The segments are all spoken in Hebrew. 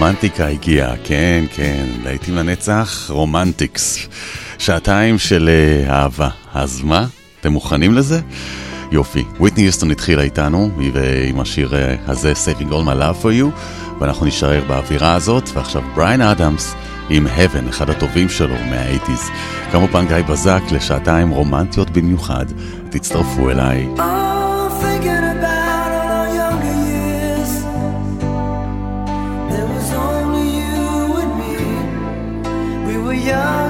הרומנטיקה הגיעה, כן, כן, להיטים לנצח, romantics. שעתיים של אה, אהבה. אז מה? אתם מוכנים לזה? יופי. וויטני יוסטון התחילה איתנו, ועם השיר אה, הזה, Saving All My Love For You, ואנחנו נשאר באווירה הזאת, ועכשיו בריין אדמס עם Heaven, אחד הטובים שלו מהאייטיז. כמובן גיא בזק לשעתיים רומנטיות במיוחד. תצטרפו אליי. Oh. young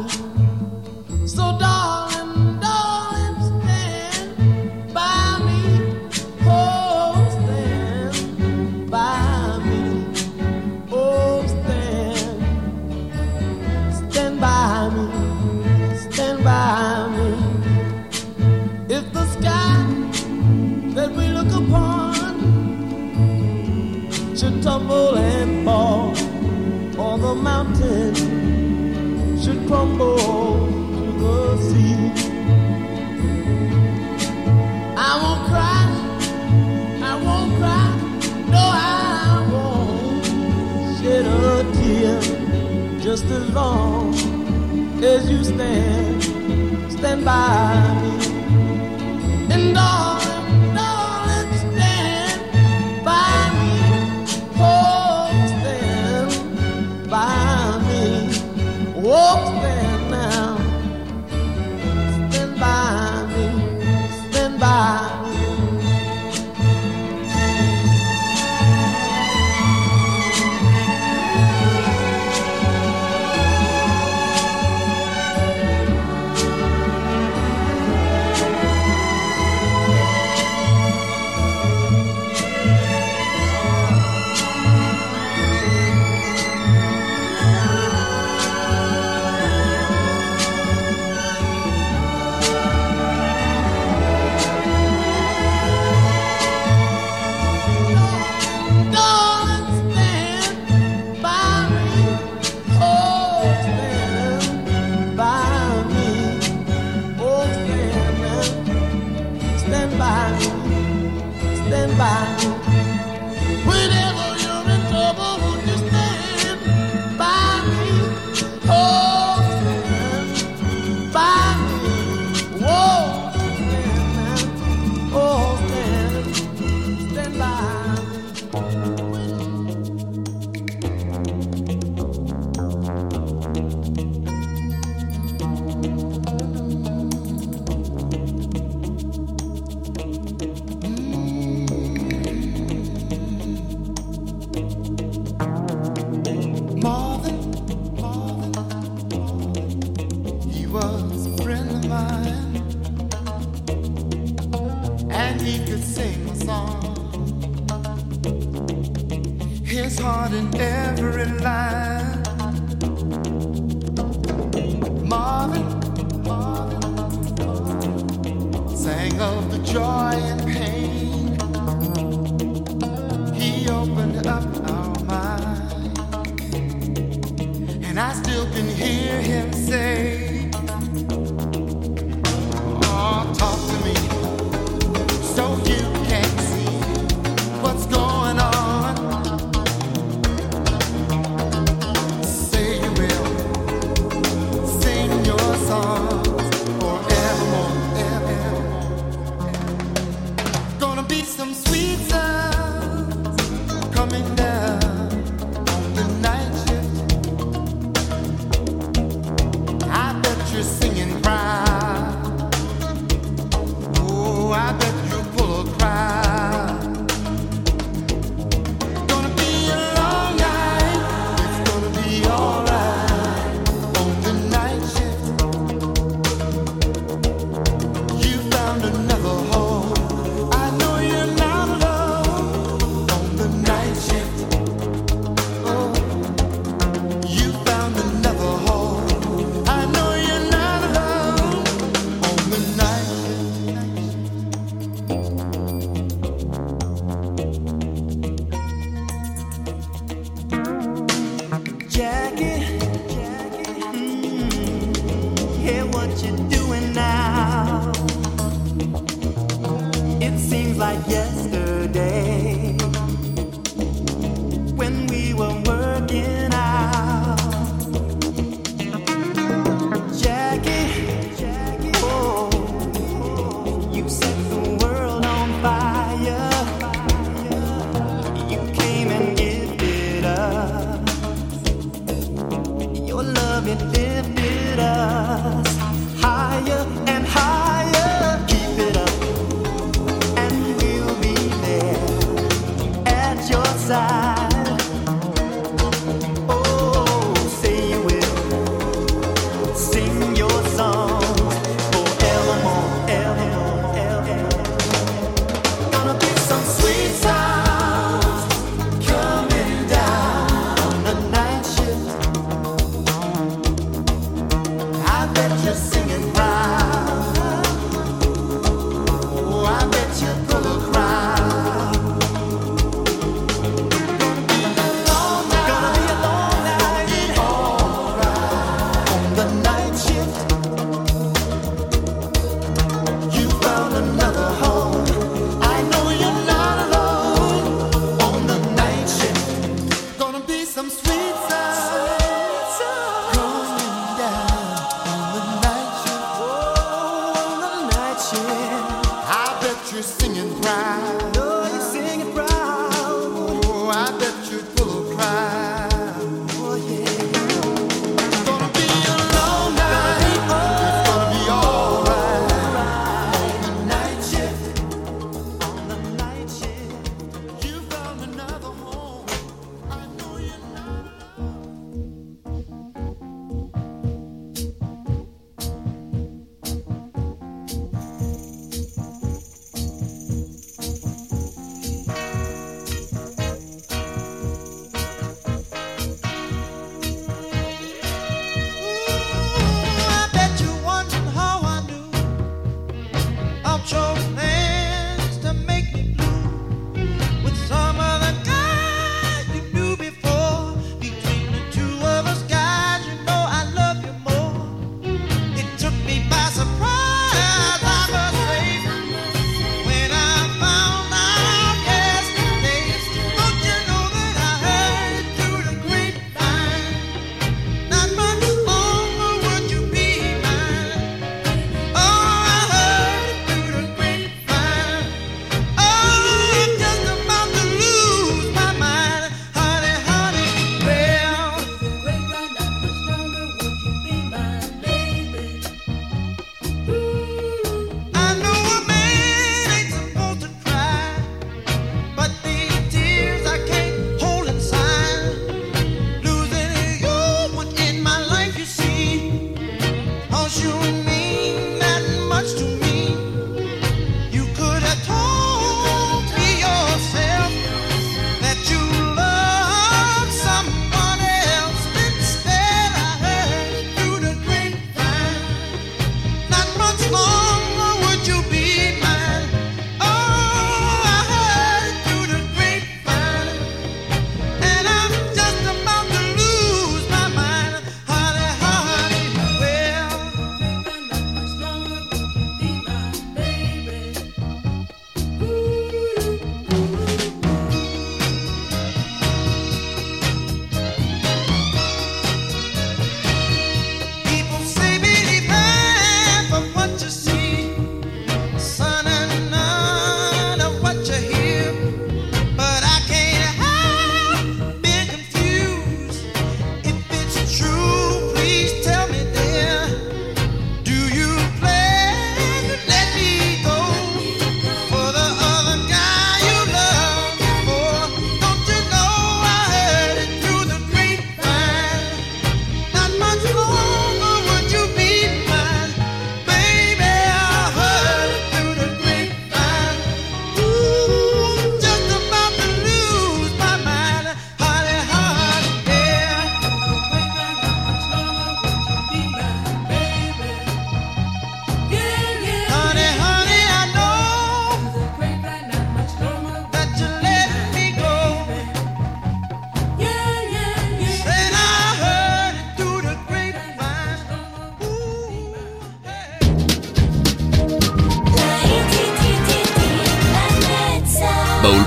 long as you stand, stand by.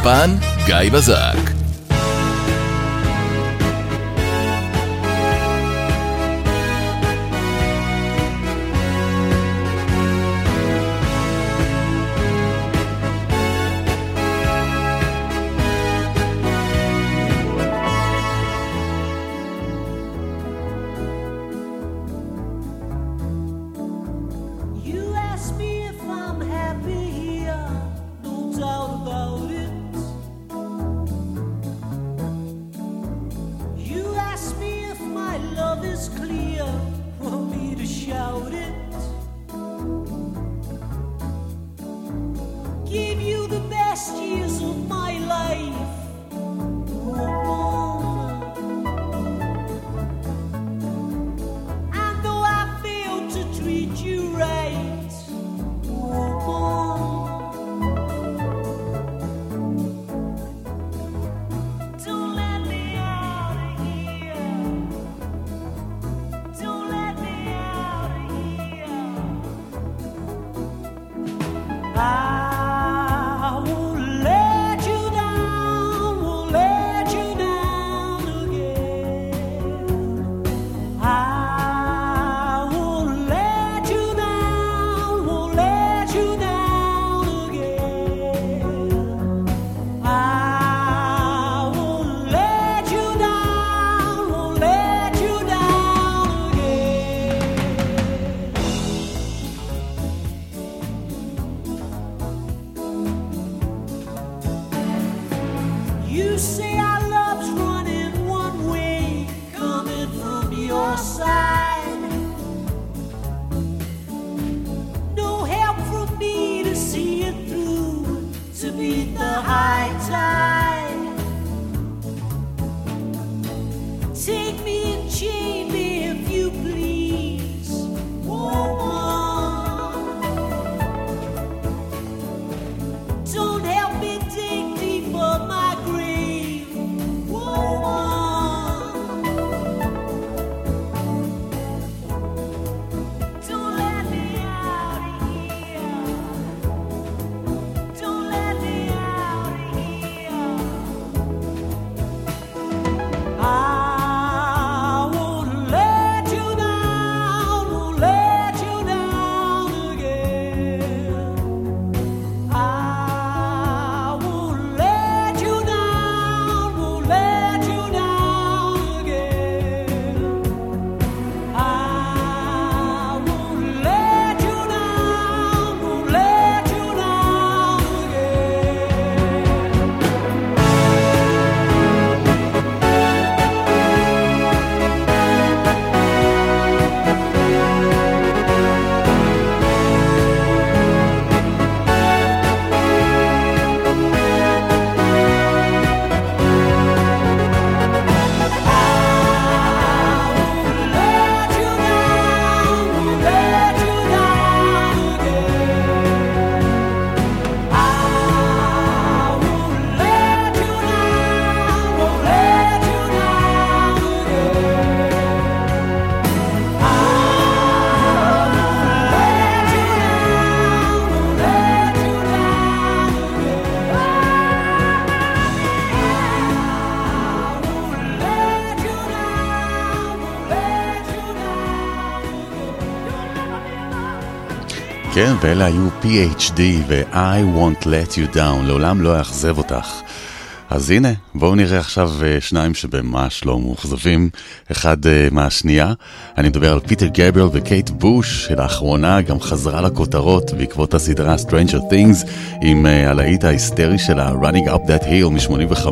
באולפן, גיא בזק. shouted ואלה היו PhD ו-I won't let you down, לעולם לא אאכזב אותך. אז הנה, בואו נראה עכשיו אה, שניים שבמש לא מאוכזבים, אחד אה, מהשנייה. אני מדבר על פיטר גבריאל וקייט בוש, שלאחרונה גם חזרה לכותרות בעקבות הסדרה Stranger Things, עם אה, הלהיט ההיסטרי שלה, Running Up That Hill מ-85.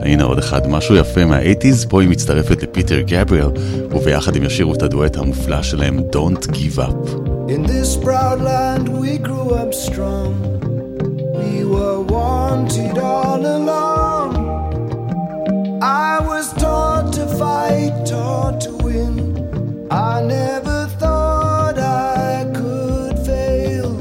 הנה עוד אחד, משהו יפה מה-80's, פה היא מצטרפת לפיטר גבריאל, וביחד הם ישירו את הדואט המופלא שלהם, Don't Give Up. In this proud land we grew up strong. We were wanted all along. I was taught to fight, taught to win. I never thought I could fail.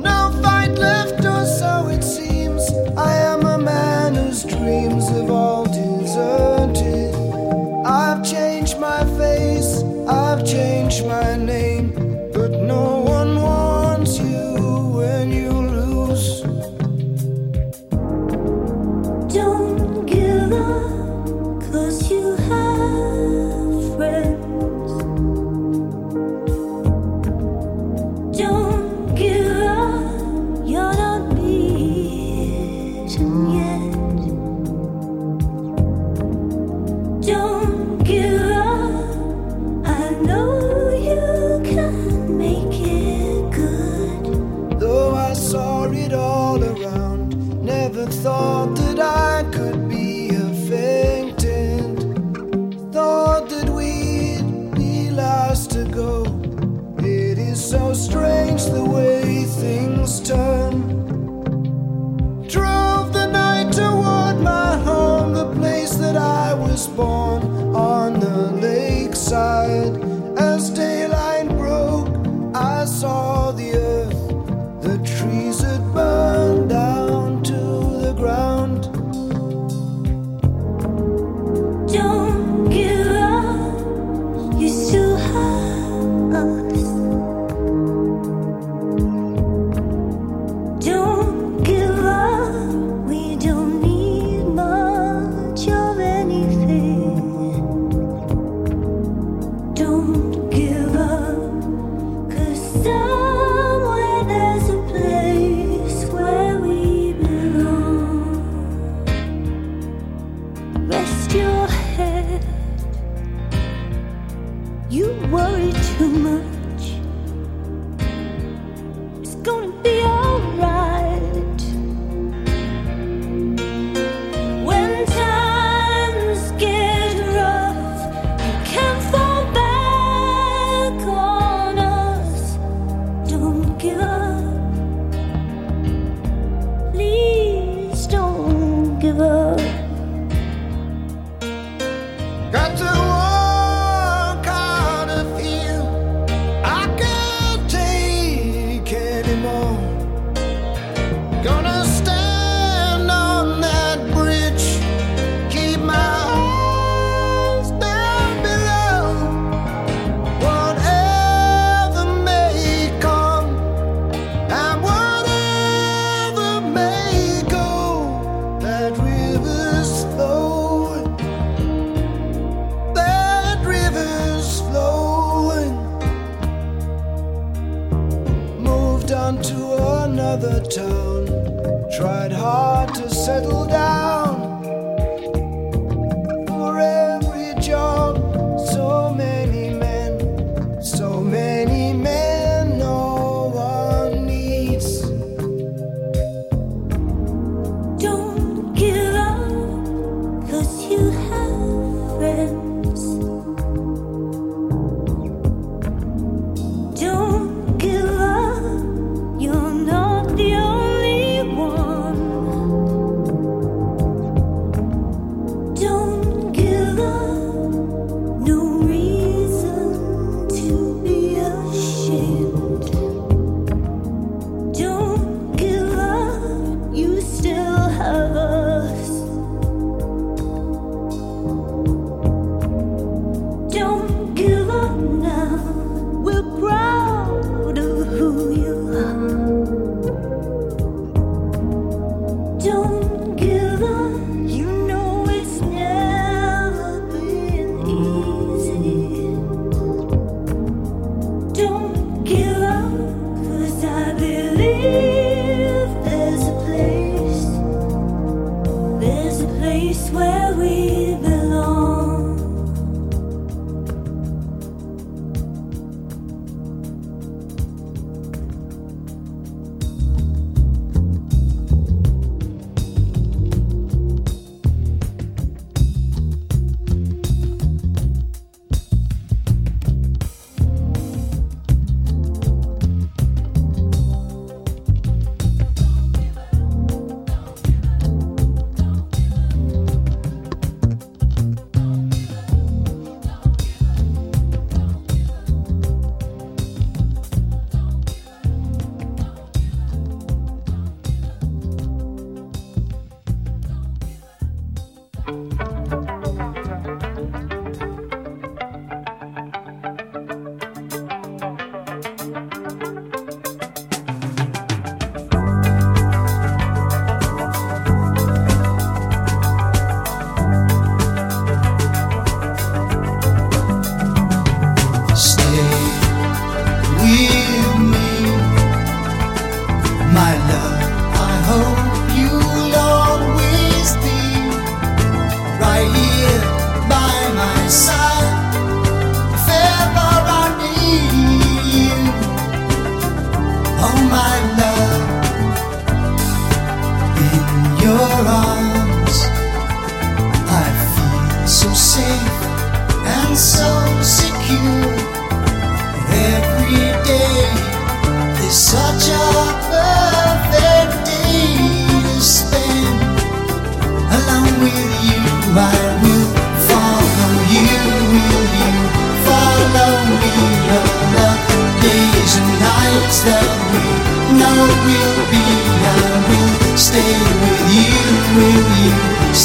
No fight left, or so it seems. I am a man whose dreams have all deserted. I've changed my face, I've changed my name,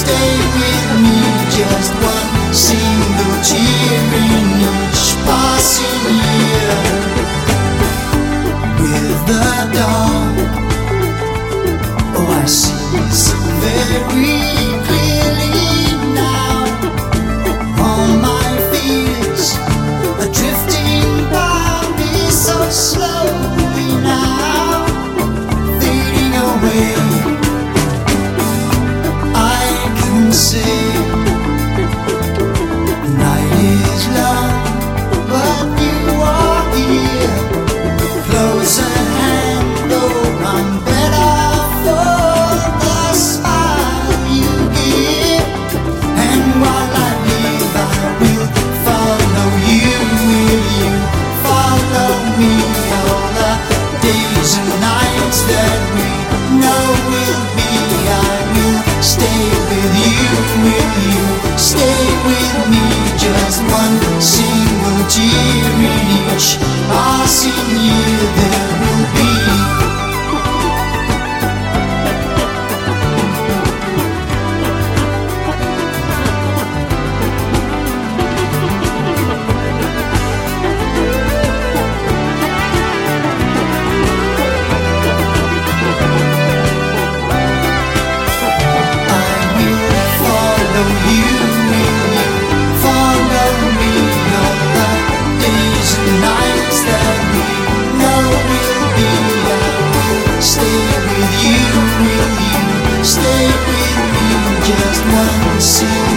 stay with see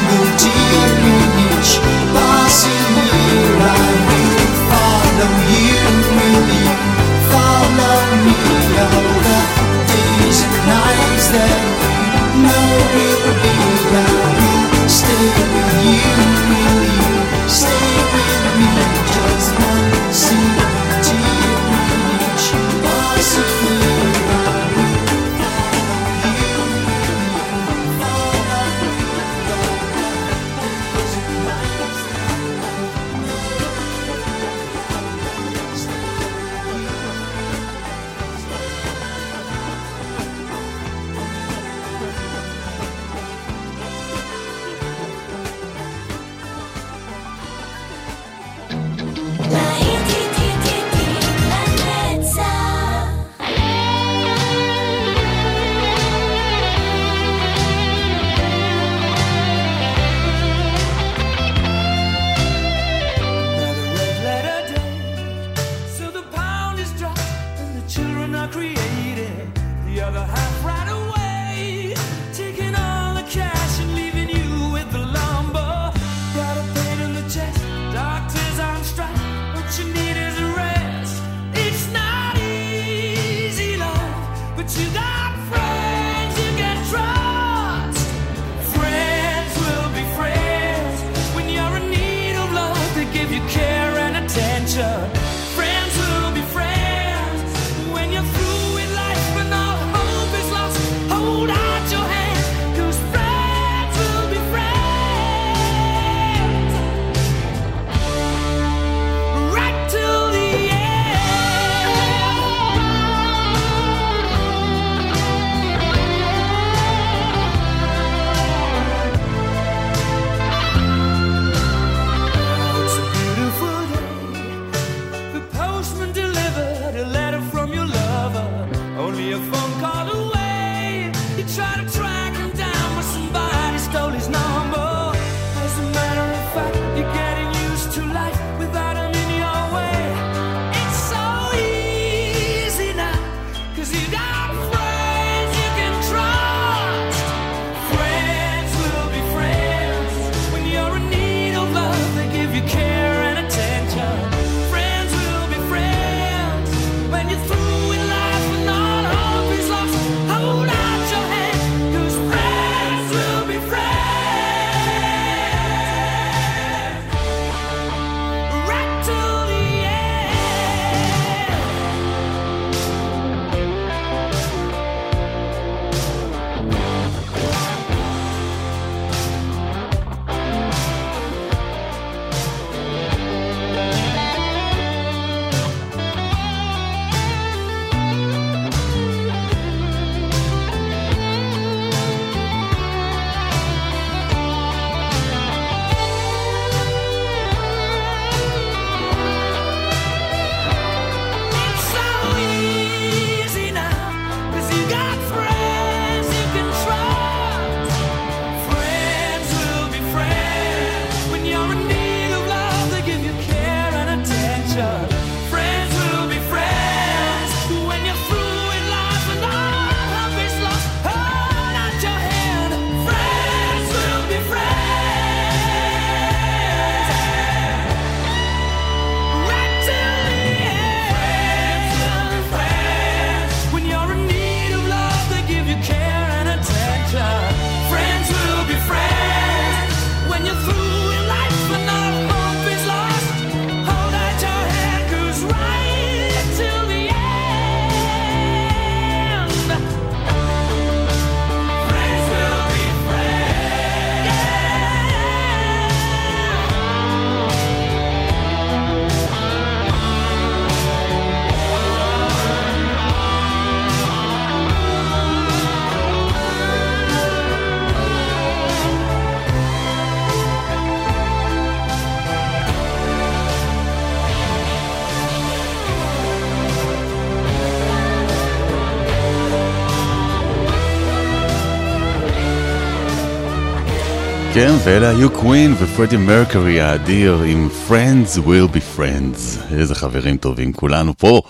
ואלה היו קווין ופרדי מרקורי האדיר עם Friends will be friends. איזה חברים טובים, כולנו פה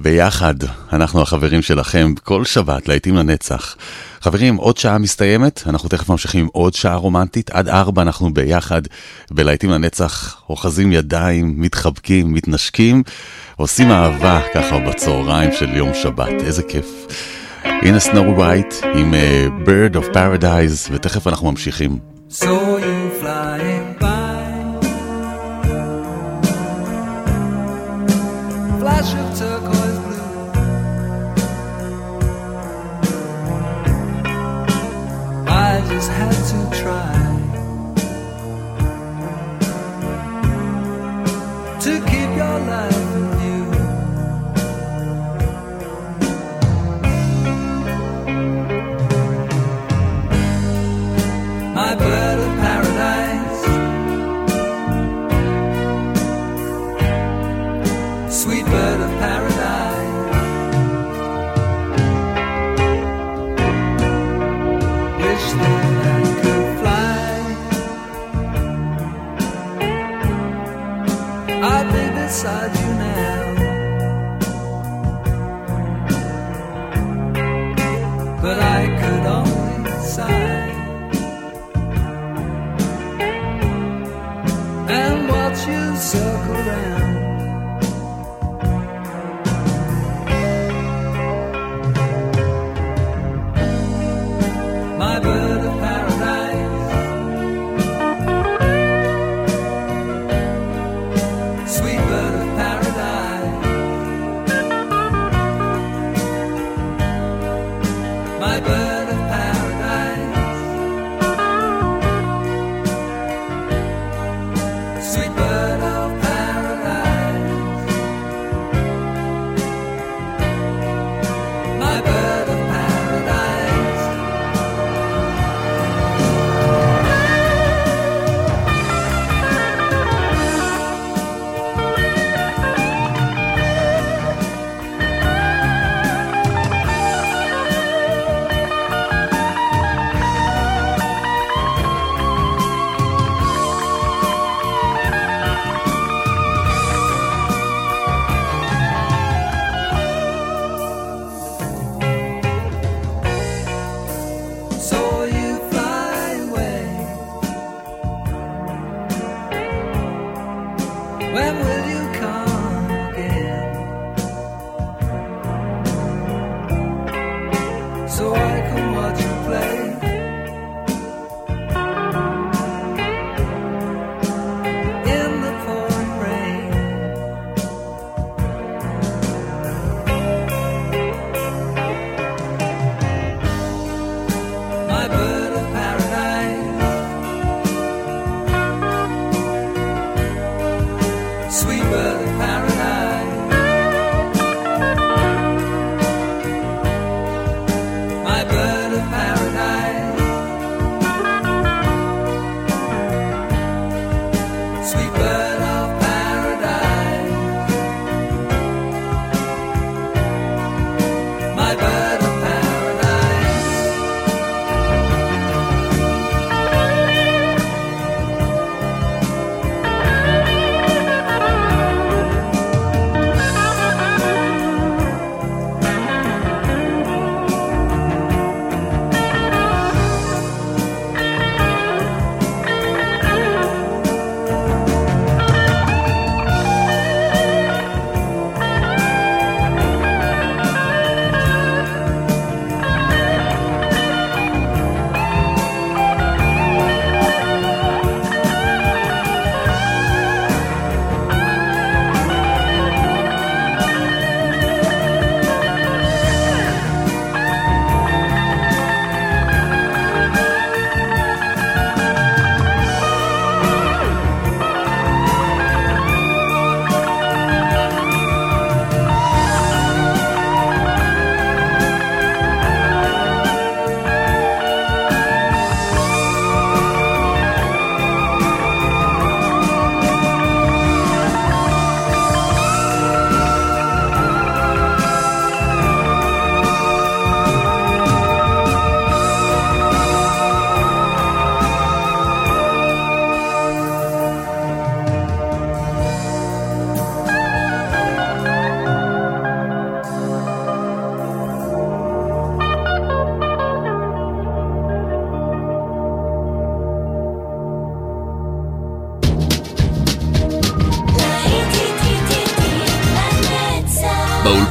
ביחד. אנחנו החברים שלכם כל שבת, להיטים לנצח. חברים, עוד שעה מסתיימת, אנחנו תכף ממשיכים עם עוד שעה רומנטית. עד ארבע אנחנו ביחד בלהיטים לנצח, אוחזים ידיים, מתחבקים, מתנשקים, עושים אהבה ככה בצהריים של יום שבת. איזה כיף. הנה סנואו ווייט עם uh, Bird of Paradise, ותכף אנחנו ממשיכים. Saw you flying by. Flash of